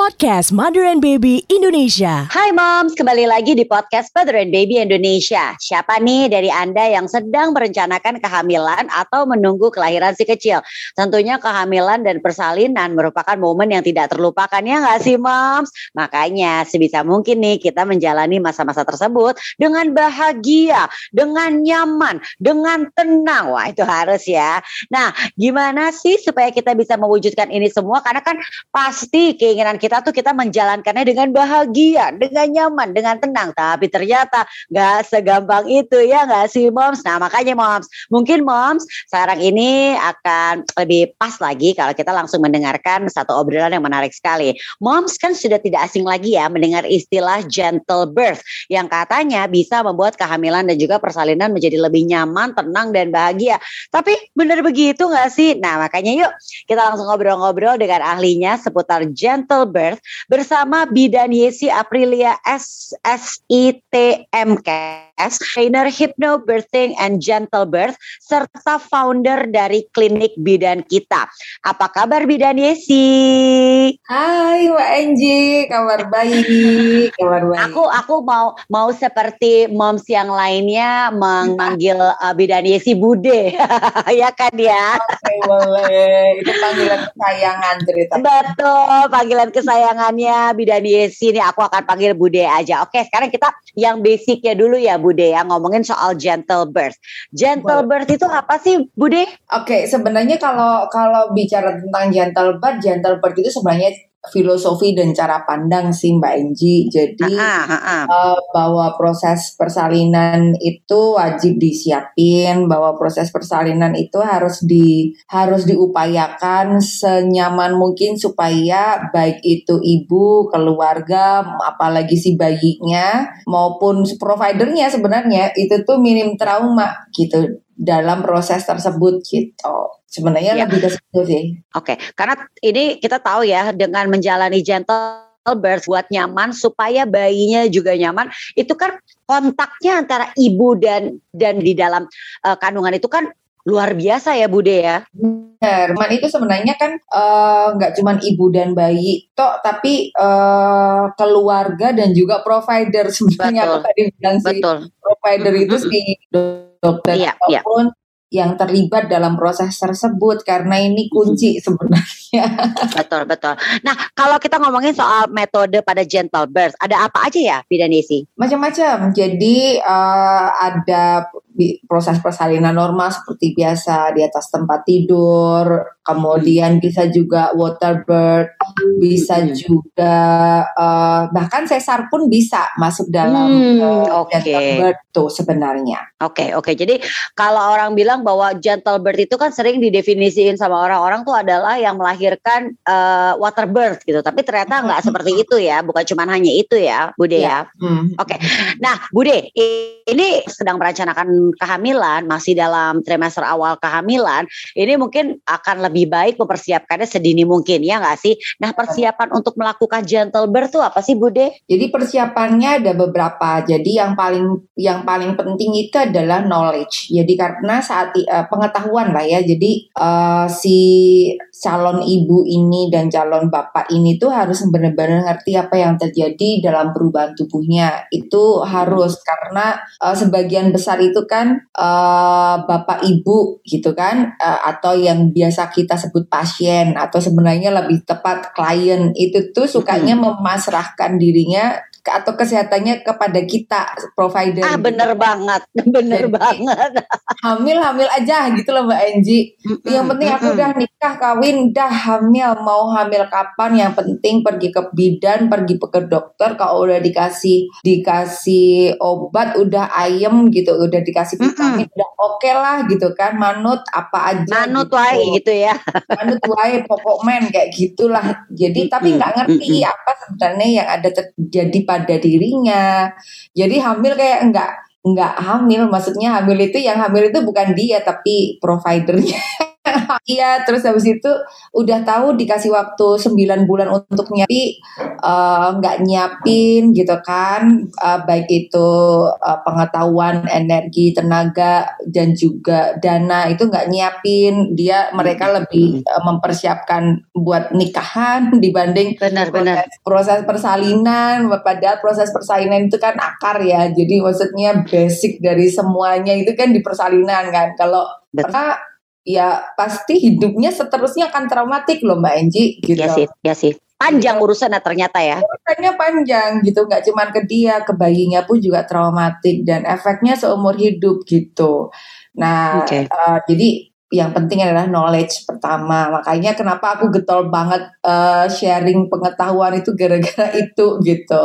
Podcast Mother and Baby Indonesia. Hai moms, kembali lagi di podcast Mother and Baby Indonesia. Siapa nih dari Anda yang sedang merencanakan kehamilan atau menunggu kelahiran si kecil? Tentunya kehamilan dan persalinan merupakan momen yang tidak terlupakan ya nggak sih moms? Makanya sebisa mungkin nih kita menjalani masa-masa tersebut dengan bahagia, dengan nyaman, dengan tenang. Wah itu harus ya. Nah gimana sih supaya kita bisa mewujudkan ini semua? Karena kan pasti keinginan kita kita tuh kita menjalankannya dengan bahagia, dengan nyaman, dengan tenang. Tapi ternyata nggak segampang itu ya nggak sih moms. Nah makanya moms, mungkin moms sekarang ini akan lebih pas lagi kalau kita langsung mendengarkan satu obrolan yang menarik sekali. Moms kan sudah tidak asing lagi ya mendengar istilah gentle birth yang katanya bisa membuat kehamilan dan juga persalinan menjadi lebih nyaman, tenang dan bahagia. Tapi benar begitu nggak sih? Nah makanya yuk kita langsung ngobrol-ngobrol dengan ahlinya seputar gentle birth Bersama Bidan Yesi Aprilia SSITMKS, trainer Hypno Birthing and Gentle Birth, serta founder dari klinik bidan kita. Apa kabar Bidan Yesi? Hai Mbak Angie, kabar baik, kabar baik. Aku aku mau mau seperti moms yang lainnya memanggil uh, Bidan Yesi Bude, ya kan ya? Oke boleh, itu panggilan kesayangan cerita. Betul, panggilan kesayangan kesayangannya Bidan Yesi nih aku akan panggil Bude aja. Oke, sekarang kita yang basicnya dulu ya Bude ya ngomongin soal gentle birth. Gentle birth itu apa sih Bude? Oke, sebenarnya kalau kalau bicara tentang gentle birth, gentle birth itu sebenarnya filosofi dan cara pandang sih Mbak Enji. Jadi uh, bahwa proses persalinan itu wajib disiapin, bahwa proses persalinan itu harus di harus diupayakan senyaman mungkin supaya baik itu ibu, keluarga, apalagi si bayinya maupun providernya sebenarnya itu tuh minim trauma gitu dalam proses tersebut gitu. Sebenarnya ya. lebih ke situ sih. Oke, okay. karena ini kita tahu ya dengan menjalani gentle birth buat nyaman supaya bayinya juga nyaman itu kan kontaknya antara ibu dan dan di dalam uh, kandungan itu kan luar biasa ya Bude ya. Benar, man itu sebenarnya kan eh, nggak uh, cuma ibu dan bayi, toh tapi uh, keluarga dan juga provider sebenarnya Betul. tadi bilang Betul. si provider itu si dokter iya, iya. ataupun iya yang terlibat dalam proses tersebut karena ini kunci sebenarnya. Betul betul. Nah kalau kita ngomongin soal metode pada gentle birth, ada apa aja ya, Bidanesi? Macam-macam. Jadi uh, ada proses persalinan normal seperti biasa di atas tempat tidur, kemudian bisa juga water birth, bisa hmm. juga uh, bahkan sesar pun bisa masuk dalam hmm, uh, okay. gentle birth tuh sebenarnya. Oke okay, oke. Okay. Jadi kalau orang bilang bahwa gentle birth itu kan sering didefinisikan sama orang-orang tuh adalah yang melahirkan uh, water birth gitu, tapi ternyata nggak seperti itu ya, bukan cuma hanya itu ya, Bude ya. ya. Hmm. Oke. Okay. Nah, Bude, ini sedang merencanakan kehamilan, masih dalam trimester awal kehamilan, ini mungkin akan lebih baik mempersiapkannya sedini mungkin ya nggak sih? Nah persiapan untuk melakukan gentle birth itu apa sih Bude? Jadi persiapannya ada beberapa. Jadi yang paling yang paling penting itu adalah knowledge. Jadi karena saat uh, pengetahuan lah ya. Jadi uh, si calon ibu ini dan calon bapak ini tuh harus benar-benar ngerti apa yang terjadi dalam perubahan tubuhnya. Itu harus karena uh, sebagian besar itu kan uh, bapak ibu gitu kan uh, atau yang biasa kita sebut pasien atau sebenarnya lebih tepat klien itu tuh sukanya memasrahkan dirinya atau kesehatannya kepada kita provider. Ah bener gitu. banget, bener Jadi, banget. hamil hamil aja gitu loh Mbak Enji. Mm-hmm. Yang penting aku udah nikah kawin, udah hamil mau hamil kapan? Yang penting pergi ke bidan, pergi ke dokter. Kalau udah dikasih dikasih obat, udah ayem gitu, udah dikasih vitamin, mm-hmm. udah oke okay lah gitu kan. Manut apa aja. Manut gitu. wae gitu ya. Manut wae pokok men kayak gitulah. Jadi mm-hmm. tapi nggak ngerti mm-hmm. apa sebenarnya yang ada terjadi pada dirinya. Jadi hamil kayak enggak enggak hamil, maksudnya hamil itu yang hamil itu bukan dia tapi providernya Iya, terus habis itu udah tahu dikasih waktu 9 bulan untuk nyiapi eh, nggak nyiapin gitu kan, Eh, baik itu eh, pengetahuan, energi, tenaga dan juga dana itu nggak nyiapin. Dia mereka lebih eh, mempersiapkan buat nikahan dibanding Benar-benar. proses, proses persalinan. Padahal proses persalinan itu kan akar ya, jadi maksudnya basic dari semuanya itu kan di persalinan kan. Kalau karena ya pasti hidupnya seterusnya akan traumatik loh Mbak Enji gitu. Ya sih, ya sih. Panjang urusannya ternyata ya. Urusannya panjang gitu, nggak cuma ke dia, ke bayinya pun juga traumatik dan efeknya seumur hidup gitu. Nah, Oke. eh, jadi yang penting adalah knowledge pertama. Makanya kenapa aku getol banget eh, sharing pengetahuan itu gara-gara itu gitu.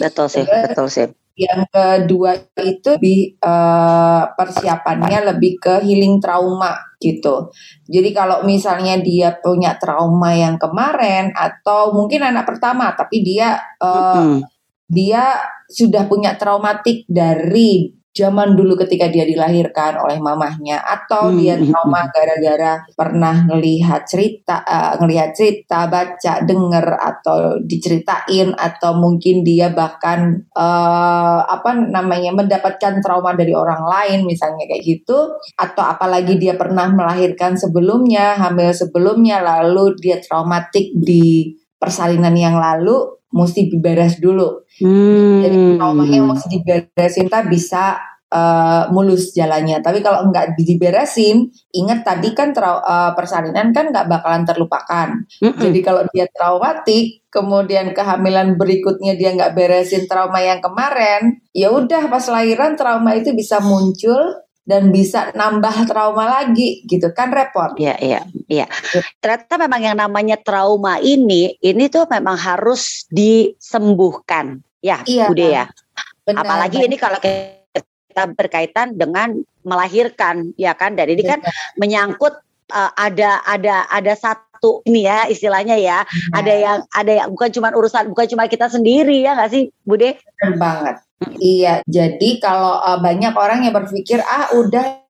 Betul sih, Terus- betul sih. Yang kedua itu lebih eh, persiapannya lebih ke healing trauma gitu. Jadi kalau misalnya dia punya trauma yang kemarin atau mungkin anak pertama tapi dia eh, Mm-mm. dia sudah punya traumatik dari zaman dulu ketika dia dilahirkan oleh mamahnya atau Hmm, dia trauma gara-gara pernah ngelihat cerita eh, ngelihat cerita baca denger atau diceritain atau mungkin dia bahkan eh, apa namanya mendapatkan trauma dari orang lain misalnya kayak gitu atau apalagi dia pernah melahirkan sebelumnya hamil sebelumnya lalu dia traumatik di persalinan yang lalu mesti diberes dulu Hmm. jadi traumanya yang mesti diberesin tak bisa eh, mulus jalannya. Tapi kalau nggak diberesin, ingat tadi kan trau- eh, persalinan kan nggak bakalan terlupakan. Mm-mm. Jadi kalau dia traumatik, kemudian kehamilan berikutnya dia nggak beresin trauma yang kemarin, ya udah pas lahiran trauma itu bisa muncul dan bisa nambah trauma lagi gitu kan repot. Iya, iya, iya. Ternyata memang yang namanya trauma ini, ini tuh memang harus disembuhkan. Ya, Iya. Bude ya. Benar. Apalagi ini kalau kita berkaitan dengan melahirkan, ya kan? Dan ini kan menyangkut uh, ada ada ada satu ini ya istilahnya ya. Ada yang ada yang bukan cuma urusan bukan cuma kita sendiri ya nggak sih, Bude? Bener banget. Iya, jadi kalau uh, banyak orang yang berpikir ah udah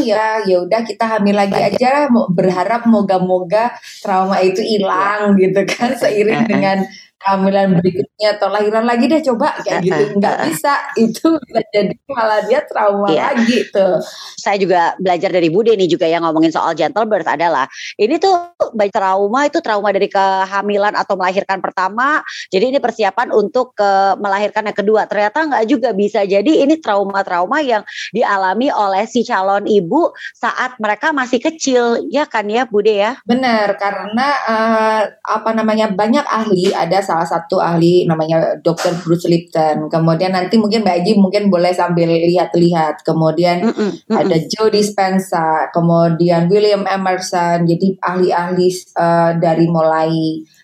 ya ya udah kita hamil lagi aja berharap moga-moga trauma itu hilang gitu kan seiring Eh, eh. dengan kehamilan berikutnya atau lahiran lagi deh coba kayak gitu nggak bisa itu jadi malah dia trauma Iya. lagi tuh Saya juga belajar dari Bude nih juga yang ngomongin soal gentle birth adalah ini tuh baik trauma itu trauma dari kehamilan atau melahirkan pertama. Jadi ini persiapan untuk ke melahirkan yang kedua. Ternyata nggak juga bisa. Jadi ini trauma-trauma yang dialami oleh si calon ibu saat mereka masih kecil, ya kan ya Bude ya? Benar, karena eh, apa namanya banyak ahli, ada salah satu ahli namanya Dr. Bruce Lipton. Kemudian nanti mungkin Mbak Aji mungkin boleh sambil lihat-lihat. Kemudian Mm-mm, mm-mm. ada Joe Dispenza, kemudian William Emerson. Jadi ahli-ahli eh, dari mulai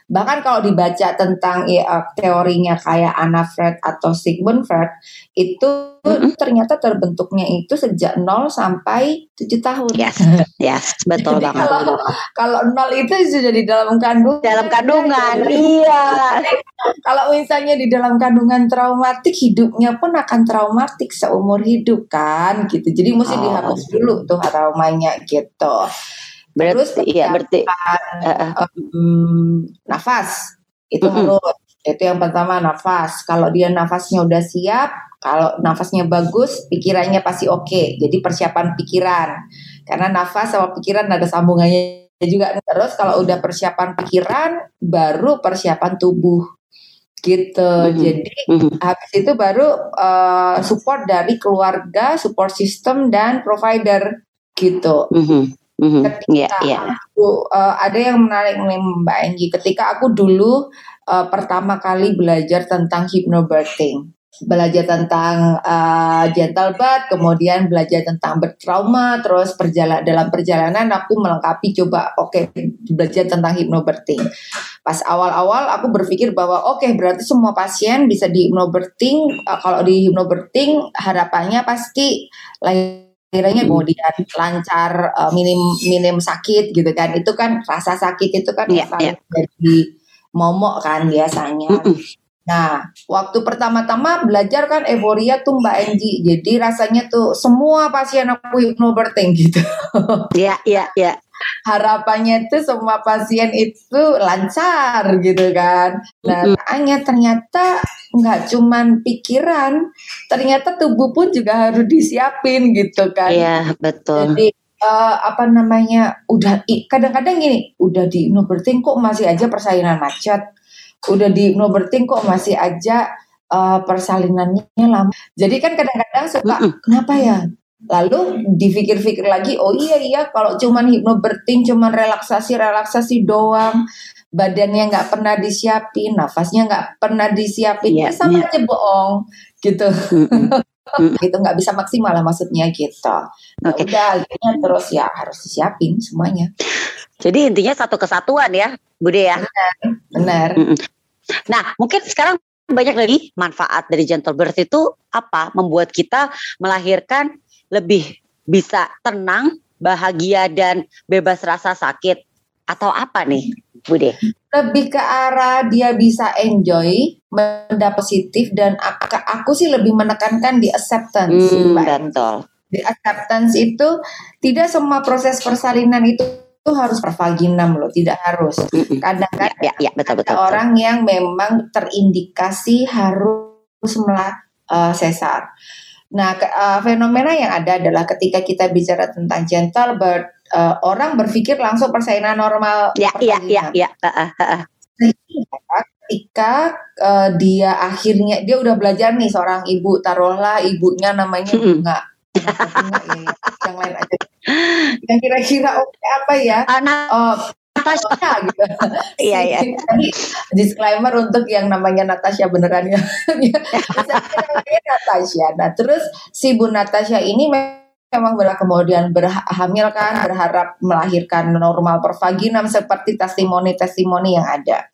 bahkan kalau dibaca tentang ya, eh, teorinya kayak Anna Freud atau Sigmund Freud itu Mm-mm. ternyata terbentuknya itu sejak 0 sampai 7 tahun. Yes, yes, betul Jadi banget. kalau kalau nol itu sudah di dalam kandungan. Dalam kandungan, Ya, iya. Kalau misalnya di dalam kandungan traumatik, hidupnya pun akan traumatik seumur hidup kan, gitu. Jadi mesti Oh. dihapus dulu tuh traumanya gitu. Terus Berarti, iya, berarti. eh. em, nafas itu Mm-mm. harus. Itu yang pertama nafas. Kalau dia nafasnya udah siap, kalau nafasnya bagus, pikirannya pasti oke. Jadi persiapan pikiran. Karena nafas sama pikiran ada sambungannya juga. Terus kalau udah persiapan pikiran, baru persiapan tubuh. Gitu. Mhm. Jadi Mhm. habis itu baru eh, support dari keluarga, support system dan provider gitu. Mhm, mhm. Iya, Ketika iya. aku uh, ada yang menarik nih Mbak Enggi ketika aku dulu uh, pertama kali belajar tentang hypnobirthing. Belajar tentang uh, gentle birth kemudian belajar tentang bertrauma terus perjalanan dalam perjalanan aku melengkapi coba oke belajar tentang hypnobirthing. Pas awal-awal aku berpikir bahwa oke berarti semua pasien bisa di hypnobirthing Uh, kalau di hypnobirthing harapannya pasti lahirannya Hmm. kemudian lancar uh, minim minim sakit gitu kan itu kan rasa sakit itu kan Iya, selalu jadi momok kan biasanya Mm-mm. nah waktu pertama-tama belajar kan euforia tuh Mbak Enji jadi rasanya tuh semua pasien aku hypnobirthing gitu Iya, iya, iya. Harapannya itu semua pasien itu lancar gitu kan. Nah, hanya ternyata nggak cuman pikiran, ternyata tubuh pun juga harus disiapin gitu kan. Iya, betul. Jadi uh, apa namanya udah kadang-kadang gini udah di hypnobirthing kok masih aja persalinan macet udah di hypnobirthing kok masih aja uh, persalinannya lama jadi kan kadang-kadang suka mm -mm. kenapa ya lalu dipikir-pikir lagi oh iya iya kalau cuman hypnobirthing cuman relaksasi relaksasi doang badannya nggak pernah disiapin nafasnya nggak pernah disiapin yeah, ya sama yeah. aja bohong gitu gitu nggak bisa maksimal lah maksudnya gitu. Ya okay. Udah akhirnya terus ya harus disiapin semuanya. Jadi intinya satu kesatuan ya, Bude ya. Benar. benar. Nah mungkin sekarang banyak lagi manfaat dari gentle birth itu apa? Membuat kita melahirkan lebih bisa tenang, bahagia dan bebas rasa sakit atau apa nih, Bude? lebih ke arah dia bisa enjoy, mendapat positif dan aku, aku sih lebih menekankan di acceptance. Hmm, betul. Di acceptance itu tidak semua proses persalinan itu itu harus pervaginam loh, tidak harus. Kadang-kadang ya, ya, ya, betul, betul, ada orang yang memang terindikasi harus melak uh, sesar. Nah, ke, uh, fenomena yang ada adalah ketika kita bicara tentang gentle birth, uh, orang berpikir langsung persalinan normal. Ya, iya, iya, iya. Ketika uh, dia akhirnya dia udah belajar nih seorang ibu, taruhlah ibunya namanya bunga. bunga ya, yang lain aja. Yang kira-kira oke okay, apa ya? Anak. Uh, Natasha gitu. Iya iya. disclaimer untuk yang namanya Natasha beneran ya. namanya Natasha. Nah terus si Bu Natasha ini memang benar kemudian berhamil kan berharap melahirkan normal pervaginam seperti testimoni-testimoni yang ada.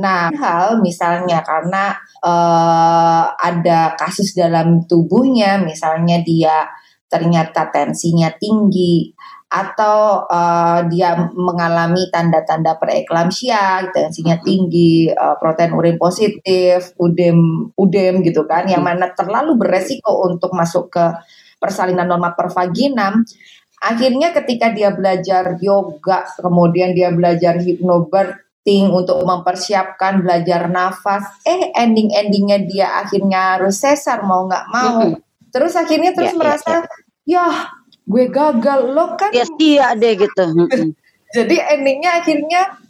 Nah, hal misalnya karena uh, ada kasus dalam tubuhnya, misalnya dia ternyata tensinya tinggi atau uh, dia mengalami tanda-tanda preeklamsia, tensinya tinggi, uh, protein urin positif, udem, udem gitu kan, yang mana terlalu beresiko untuk masuk ke persalinan norma pervaginam, akhirnya ketika dia belajar yoga, kemudian dia belajar hypnobirthing untuk mempersiapkan belajar nafas, eh ending-endingnya dia akhirnya harus sesar mau nggak mau. Terus akhirnya terus yeah, ya, merasa, yeah. ya gue gagal lo kan. Ya iya deh gitu. Jadi endingnya akhirnya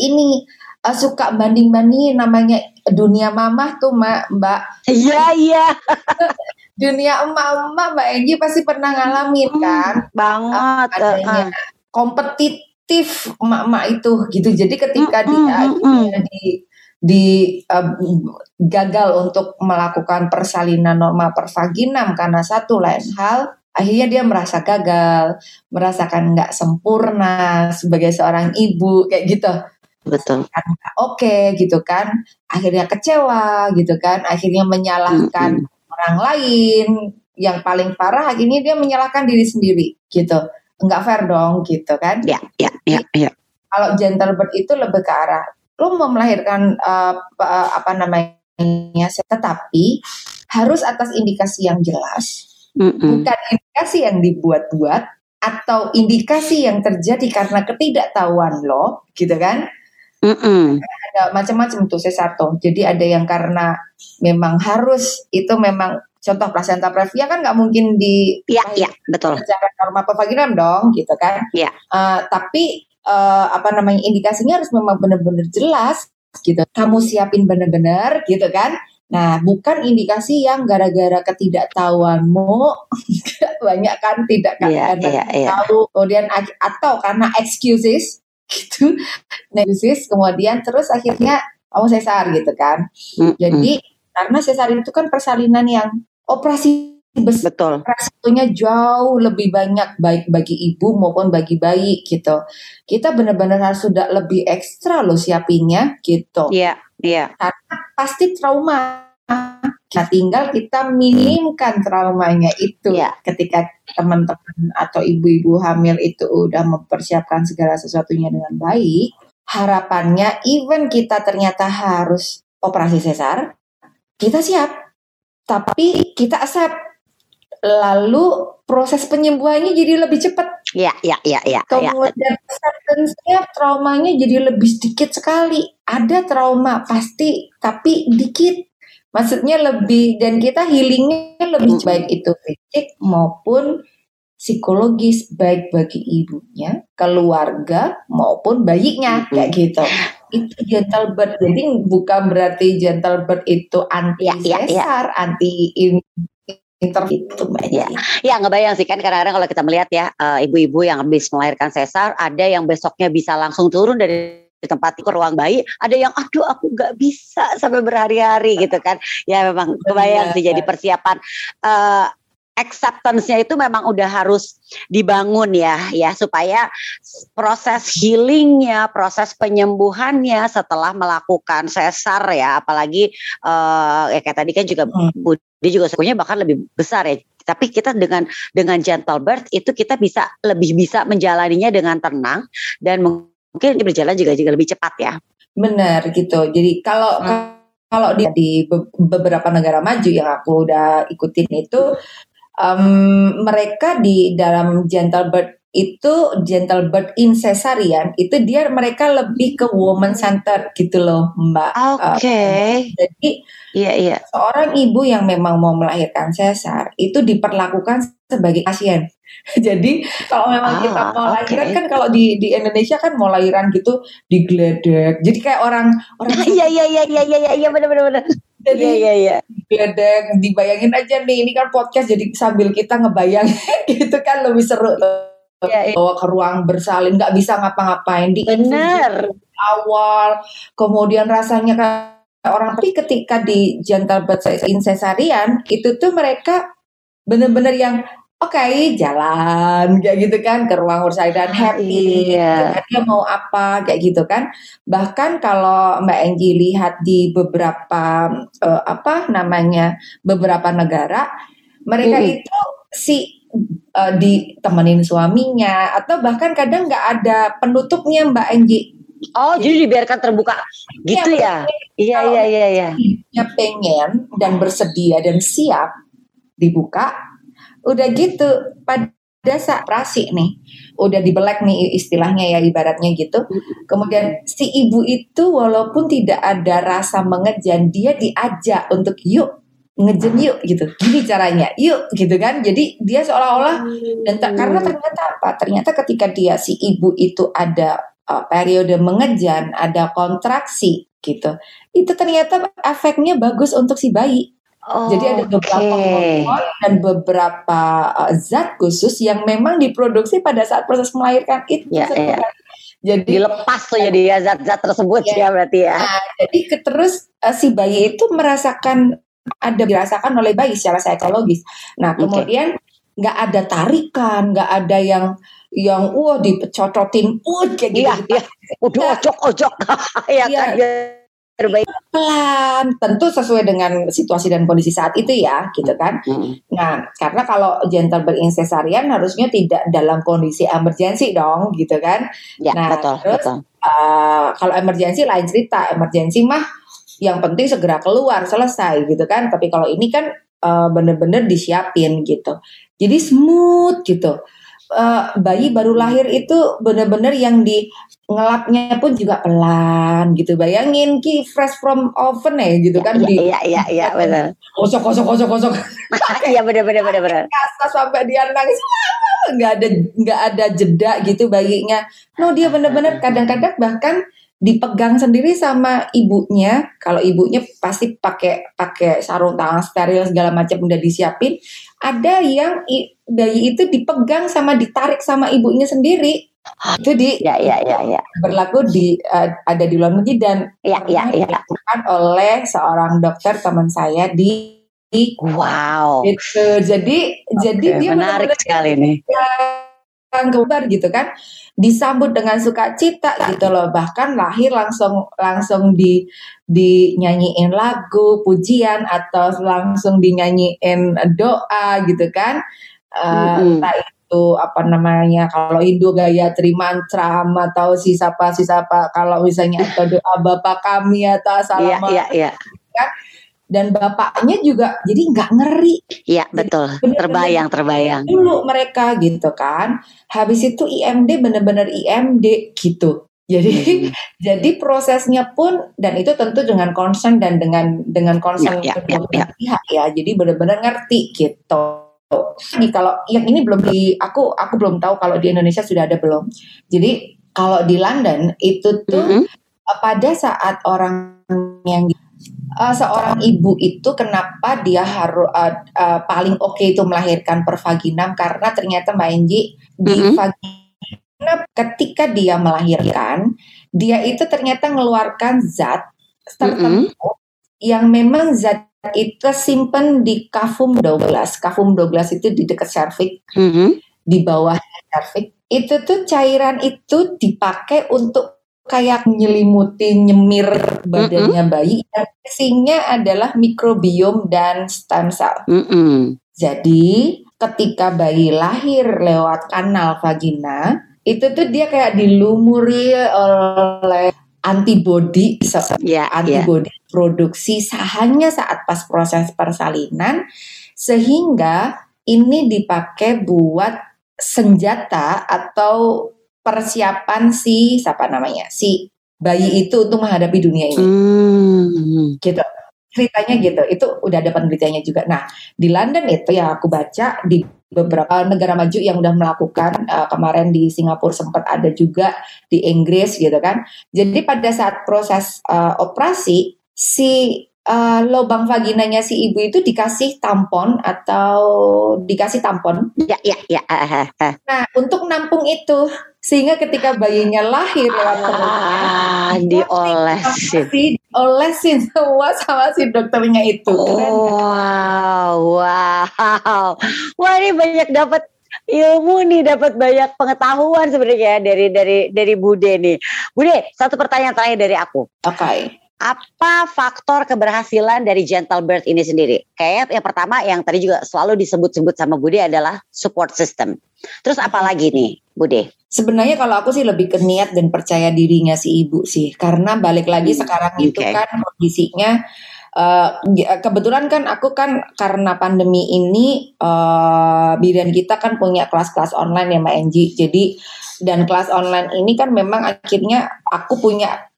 ini uh, suka banding-bandingin namanya dunia mamah tuh mbak. Iya iya. dunia emak-emak Mbak Egi pasti pernah ngalamin hmm, kan banget uh, adanya uh. kompetitif emak-emak itu gitu jadi ketika hmm, dia hmm, hmm. di di uh, gagal untuk melakukan persalinan normal pervaginam karena satu lain hal akhirnya dia merasa gagal merasakan nggak sempurna sebagai seorang ibu kayak gitu. Betul. Kan oke okay, gitu kan. Akhirnya kecewa gitu kan. Akhirnya menyalahkan -hmm orang lain. Yang paling parah akhirnya dia menyalahkan diri sendiri gitu. Nggak fair dong gitu kan. Ya ya ya ya. Kalau gentle bird itu lebih ke arah lo mau melahirkan uh, apa namanya tetapi harus atas indikasi yang jelas mm -mm. bukan indikasi yang dibuat-buat atau indikasi yang terjadi karena ketidaktahuan lo gitu kan Mm -mm. Ada macam-macam tuh sesarto. Jadi ada yang karena memang harus itu memang contoh plasenta previa kan nggak mungkin di Iya, iya, betul. Secara norma pervaginam dong, gitu kan. Iya. Uh, tapi uh, apa namanya indikasinya harus memang benar-benar jelas gitu. Kamu siapin benar-benar gitu kan. Nah, bukan indikasi yang gara-gara ketidaktahuanmu banyak kan tidak kan? Yeah, karena yeah, yeah. tahu. Kemudian atau karena excuses gitu. Negosis kemudian terus akhirnya kamu sesar gitu kan. Mm-hmm. jadi karena sesar itu kan persalinan yang operasi besar betul. resikonya jauh lebih banyak baik bagi ibu maupun bagi bayi gitu. Kita benar-benar harus sudah lebih ekstra loh siapinnya gitu. Iya yeah, iya. Yeah. karena pasti trauma Nah, tinggal kita minimkan traumanya itu ya. ketika teman-teman atau ibu-ibu hamil itu udah mempersiapkan segala sesuatunya dengan baik. Harapannya, even kita ternyata harus operasi sesar, kita siap, tapi kita accept. Lalu proses penyembuhannya jadi lebih cepat. Iya, iya, iya, iya. ya. Kemudian acceptance-nya traumanya jadi lebih sedikit sekali. Ada trauma pasti, tapi dikit. Maksudnya lebih dan kita healingnya lebih Mm. baik itu fisik maupun psikologis baik bagi ibunya, keluarga maupun bayinya Mm-mm. kayak gitu. Itu gentle birth. Jadi bukan berarti gentle birth itu anti Ya, ya, ya. sesar, anti in- inter itu Mbak Ya. Ya ngebayang sih kan kadang-kadang kalau kita melihat ya eh, ibu-ibu yang habis melahirkan sesar ada yang besoknya bisa langsung turun dari di tempat ke ruang bayi ada yang aduh aku nggak bisa sampai berhari-hari gitu kan ya memang kebayang sih jadi persiapan eh acceptance-nya itu memang udah harus dibangun ya ya supaya proses healingnya proses penyembuhannya setelah melakukan sesar ya apalagi eh ya kayak tadi kan juga Hmm. Budi juga sukunya bahkan lebih besar ya. Tapi kita dengan dengan gentle birth itu kita bisa lebih bisa menjalaninya dengan tenang dan mungkin berjalan juga juga lebih cepat ya. Benar gitu. Jadi kalau kalau di, di be- beberapa negara maju yang aku udah ikutin itu em, mereka di dalam gentle birth itu gentle birth in cesarean itu dia mereka lebih ke woman center gitu loh Mbak. oke Jadi iya iya seorang ibu yang memang mau melahirkan sesar itu diperlakukan sebagai pasien. Jadi kalau memang Ah, kita mau oke. lahiran kan kalau di di Indonesia kan mau lahiran gitu digeledek. Jadi kayak orang orang iya iya iya iya iya iya benar benar benar jadi iya iya iya digeledek, dibayangin aja nih ini kan podcast jadi sambil kita ngebayangin gitu kan lebih seru Iya, iya. bawa ke ruang bersalin nggak bisa ngapa-ngapain di benar awal kemudian rasanya kayak orang tapi ketika di gentle birth in cesarean itu tuh mereka bener-bener yang oke jalan kayak gitu kan ke ruang bersalin happy iya dia mau apa kayak gitu kan bahkan kalau Mbak Enggi lihat di beberapa eh, apa namanya beberapa negara mereka Mm-mm. itu si eh, ditemenin suaminya atau bahkan kadang nggak ada penutupnya Mbak Enggi oh jadi dibiarkan terbuka. Gitu ya? iya Kalau iya iya iya. ibunya pengen dan bersedia dan siap dibuka udah gitu pada saat operasi nih udah dibelek nih istilahnya ya ibaratnya gitu. Kemudian si ibu itu walaupun tidak ada rasa mengejan dia diajak untuk yuk ngejen yuk gitu. Gini caranya. Yuk gitu kan. Jadi dia seolah-olah dan ter- karena ternyata apa? Ternyata ketika dia si ibu itu ada uh, periode mengejan ada kontraksi gitu. Itu ternyata efeknya bagus untuk si bayi. Jadi ada beberapa hormon dan beberapa uh, zat khusus yang memang diproduksi pada saat proses melahirkan itu Ya, ya. jadi dilepas tuh jadi ya zat-zat tersebut Ya. ya berarti ya. Jadi ke- terus uh, si bayi itu merasakan ada dirasakan oleh bayi secara psikologis. Nah kemudian nggak ada tarikan, nggak ada yang yang wah dipecocotin, uh kayak gitu. iya iya udah ojok ojok ya Iya. kan biar baik pelan, tentu sesuai dengan situasi dan kondisi saat itu ya, gitu kan. Nah, karena kalau gentle birth in cesarean harusnya tidak dalam kondisi emergency dong, gitu kan. ya Nah, betul terus, betul Uh, kalau emergency lain cerita, emergency mah yang penting segera keluar selesai gitu kan. Tapi kalau ini kan uh, bener-bener disiapin gitu. Jadi smooth gitu. Uh, bayi baru lahir itu bener-bener yang di ngelapnya pun juga pelan gitu. Bayangin ki fresh from oven ya gitu kan di iya iya iya benar kosok kosok kosok kosok iya benar benar benar benar kasar sampai dia nangis nggak ada nggak ada jeda gitu bayinya no dia bener-bener kadang-kadang bahkan dipegang sendiri sama ibunya. Kalau ibunya pasti pakai pakai sarung tangan steril segala macam udah disiapin. Ada yang i- bayi itu dipegang sama ditarik sama ibunya sendiri. Itu di ya ya ya ya. berlaku di eh, ada di luar negeri dan ya ya ya. dilakukan oleh seorang dokter teman saya di wow. Itu. Jadi jadi Oke, dia menarik sekali nih yang kebar gitu kan disambut dengan sukacita gitu loh. Bahkan lahir langsung langsung di dinyanyiin lagu pujian atau langsung dinyanyiin doa gitu kan. Eh, Mm-mm. entah itu apa namanya kalau Hindu gaya trimantram atau si siapa si siapa kalau misalnya atau doa Bapa kami atau iya assalamualaikum iya. iya dan bapaknya juga jadi nggak ngeri. Iya betul, bener-bener terbayang terbayang. dulu mereka gitu kan. Habis itu IMD bener-bener IMD gitu. Jadi Hmm. jadi prosesnya pun dan itu tentu dengan concern dan dengan dengan concern Ya, ya, ya, belah pihak ya. Jadi benar-benar ngerti gitu. Nih kalau yang ini belum di aku aku belum tahu kalau di Indonesia sudah ada belum. Jadi kalau di London itu tuh uh, pada saat orang yang uh, seorang ibu itu kenapa dia harus uh, uh, paling oke itu melahirkan per vaginam karena ternyata Mbak Enji di Mhm. vagina ketika dia melahirkan dia itu ternyata mengeluarkan zat tertentu yang memang zat itu simpen di kafum Douglas. Kafum Douglas itu di dekat cervix Mhm. di bawah cervix itu tuh cairan itu dipakai untuk kayak nyelimuti nyemir badannya bayi dan isinya adalah mikrobiom dan stem cell. Mm-mm. Jadi ketika bayi lahir lewat kanal vagina itu tuh dia kayak dilumuri oleh antibody se- Ya, ya. antibody produksi hanya saat pas proses persalinan sehingga ini dipakai buat senjata atau persiapan si siapa namanya si bayi itu untuk menghadapi dunia ini. Hmm. gitu. Ceritanya gitu. Itu udah ada penelitiannya juga. Nah di London itu yang aku baca di beberapa negara maju yang udah melakukan uh, kemarin di Singapura sempat ada juga di Inggris gitu kan. Jadi pada saat proses uh, operasi si uh, lubang vaginanya si ibu itu dikasih tampon atau dikasih tampon Ya, ya, ya. ah, ah. nah untuk nampung itu sehingga ketika bayinya lahir lewat perutnya Ah, diolesin. si olesin semua sama si dokternya itu keren Oh. kan? Wow, wow. Wah, ini banyak dapat ilmu nih, dapat banyak pengetahuan sebenarnya ya dari dari dari Bude nih. Bude, satu pertanyaan terakhir dari aku. Oke. Apa faktor keberhasilan dari Gentle Birth ini sendiri? Kayak yang pertama yang tadi juga selalu disebut-sebut sama Bude adalah support system. Terus apa lagi nih, Bude? Sebenarnya kalau aku sih lebih ke niat dan percaya dirinya si ibu sih, karena balik lagi Hmm, sekarang itu oke. kan kondisinya ya, kebetulan kan aku kan karena pandemi ini eh, bidan kita kan punya kelas-kelas online ya Mbak Enji. Jadi dan kelas online ini kan memang akhirnya aku punya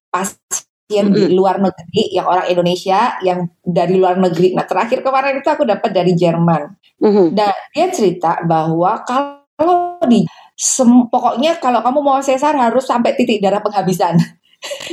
pasien di luar negeri yang orang Indonesia yang dari luar negeri. Nah terakhir kemarin itu aku dapat dari Jerman. Mhm. Dan dia cerita bahwa kalau di sem- pokoknya kalau kamu mau sesar harus sampai titik darah penghabisan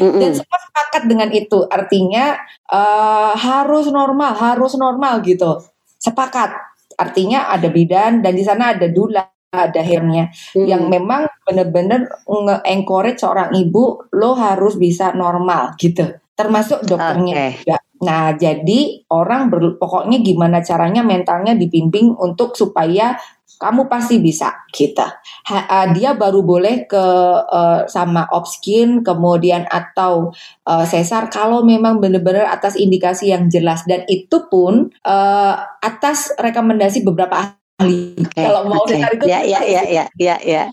Mhm. dan semua sepakat dengan itu artinya eh, harus normal harus normal gitu sepakat artinya ada bidan dan di sana ada dula ada hernya Mhm. yang memang benar-benar nge-encourage seorang ibu lo harus bisa normal gitu termasuk dokternya Oke. juga. Nah, jadi orang ber- pokoknya gimana caranya mentalnya dibimbing untuk supaya kamu pasti bisa gitu. Ha- uh, dia baru boleh ke uh, sama opskin kemudian atau uh, sesar kalau memang benar-benar atas indikasi yang jelas dan itu pun uh, atas rekomendasi beberapa Oke, Kalau mau oke. sesar itu ya ya ya ya ya ya.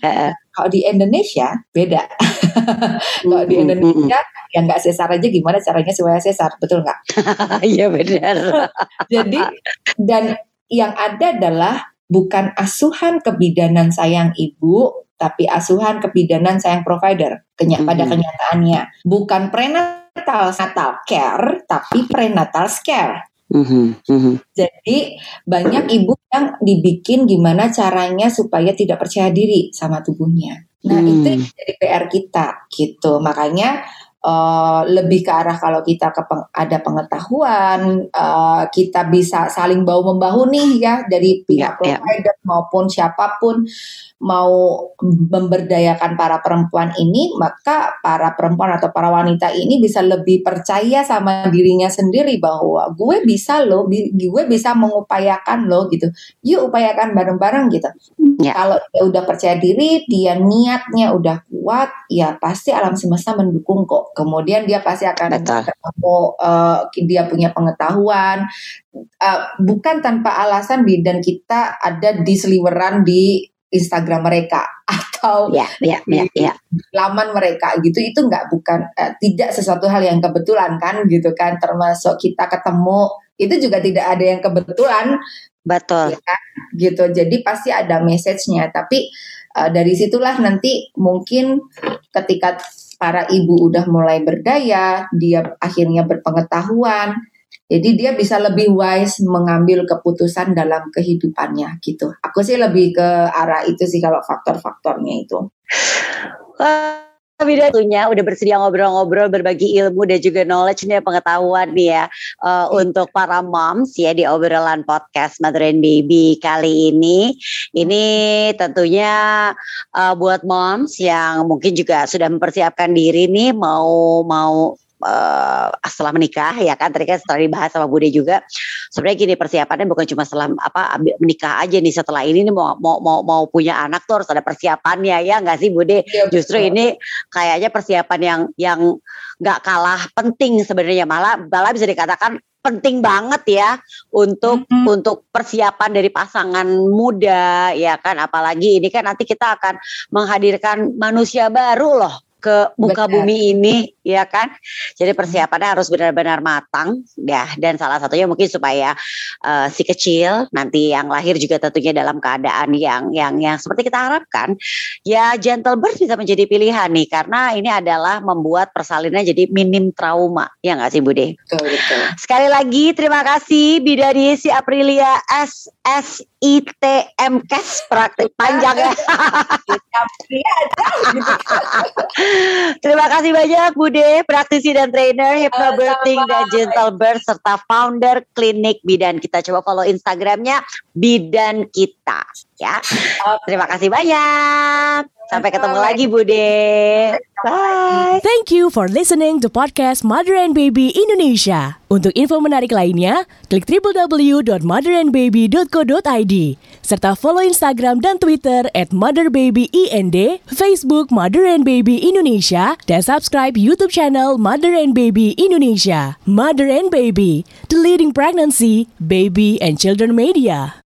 kalau di Indonesia beda. Kalau di Indonesia yang nggak sesar aja gimana caranya supaya sesar, betul nggak? Iya benar. Jadi dan yang ada adalah bukan asuhan kebidanan sayang ibu, tapi asuhan kebidanan sayang provider. Kenya- Pada Mhm. kenyataannya bukan prenatal natal care, tapi prenatal scare. Mhm. Jadi banyak ibu yang dibikin gimana caranya supaya tidak percaya diri sama tubuhnya. Nah Hmm. itu jadi PR kita gitu. Makanya eh, lebih ke arah kalau kita ke peng- ada pengetahuan, eh, kita bisa saling bahu membahu nih ya dari pihak Ya, ya. provider maupun siapa pun mau memberdayakan para perempuan ini, maka para perempuan atau para wanita ini bisa lebih percaya sama dirinya sendiri bahwa gue bisa loh, gue bisa mengupayakan loh gitu. Yuk upayakan bareng-bareng gitu. Ya. Kalau dia udah percaya diri, dia niatnya udah kuat, ya pasti alam semesta mendukung kok. Kemudian dia pasti akan ketemu, eh, dia punya pengetahuan. Eh, bukan tanpa alasan bidan kita ada di seliweran di Instagram mereka. Atau ya, ya, ya, ya. laman mereka gitu. Itu nggak bukan uh, tidak sesuatu hal yang kebetulan kan gitu kan. Termasuk kita ketemu itu juga tidak ada yang kebetulan. Betul. Ya kan? gitu. Jadi pasti ada message-nya. Tapi uh, dari situlah nanti mungkin ketika para ibu udah mulai berdaya dia akhirnya berpengetahuan jadi dia bisa lebih wise mengambil keputusan dalam kehidupannya gitu. Aku sih lebih ke arah itu sih kalau faktor-faktornya itu. Tapi tentunya udah bersedia ngobrol-ngobrol berbagi ilmu dan juga knowledge nih pengetahuan nih ya uh, untuk para moms ya di obrolan podcast Mother and Baby kali ini. Ini tentunya uh, buat moms yang mungkin juga sudah mempersiapkan diri nih mau mau uh, setelah menikah ya kan? Tadi kan setelah dibahas sama Bude juga. Sebenarnya gini persiapannya bukan cuma setelah apa menikah aja nih setelah ini nih mau mau mau, mau punya anak tuh harus ada persiapannya ya nggak sih Bude? Ya, justru betul. ini kayaknya persiapan yang yang nggak kalah penting sebenarnya. Malah malah bisa dikatakan penting banget ya untuk mm -hmm. untuk persiapan dari pasangan muda ya kan? Apalagi ini kan nanti kita akan menghadirkan manusia baru loh ke muka Benar. bumi ini ya kan jadi persiapannya harus benar-benar matang ya dan salah satunya mungkin supaya uh, si kecil nanti yang lahir juga tentunya dalam keadaan yang yang yang seperti kita harapkan ya gentle birth bisa menjadi pilihan nih karena ini adalah membuat persalinan jadi minim trauma ya nggak sih Bude betul, betul. sekali lagi terima kasih Bidari si Aprilia S S ITMKes praktik panjang ya. Terima kasih banyak Bude, praktisi dan trainer hypnobirthing dan gentle birth serta founder klinik bidan kita. Coba follow Instagramnya bidan kita ya. Terima kasih banyak. Sampai ketemu lagi Bude. Bye. Thank you for listening to podcast Mother and Baby Indonesia. Untuk info menarik lainnya, klik www.motherandbaby.co.id serta follow Instagram dan Twitter at motherbabyInd, Facebook Mother and Baby Indonesia, dan subscribe YouTube channel Mother and Baby Indonesia. Mother and Baby, the leading pregnancy, baby, and children media.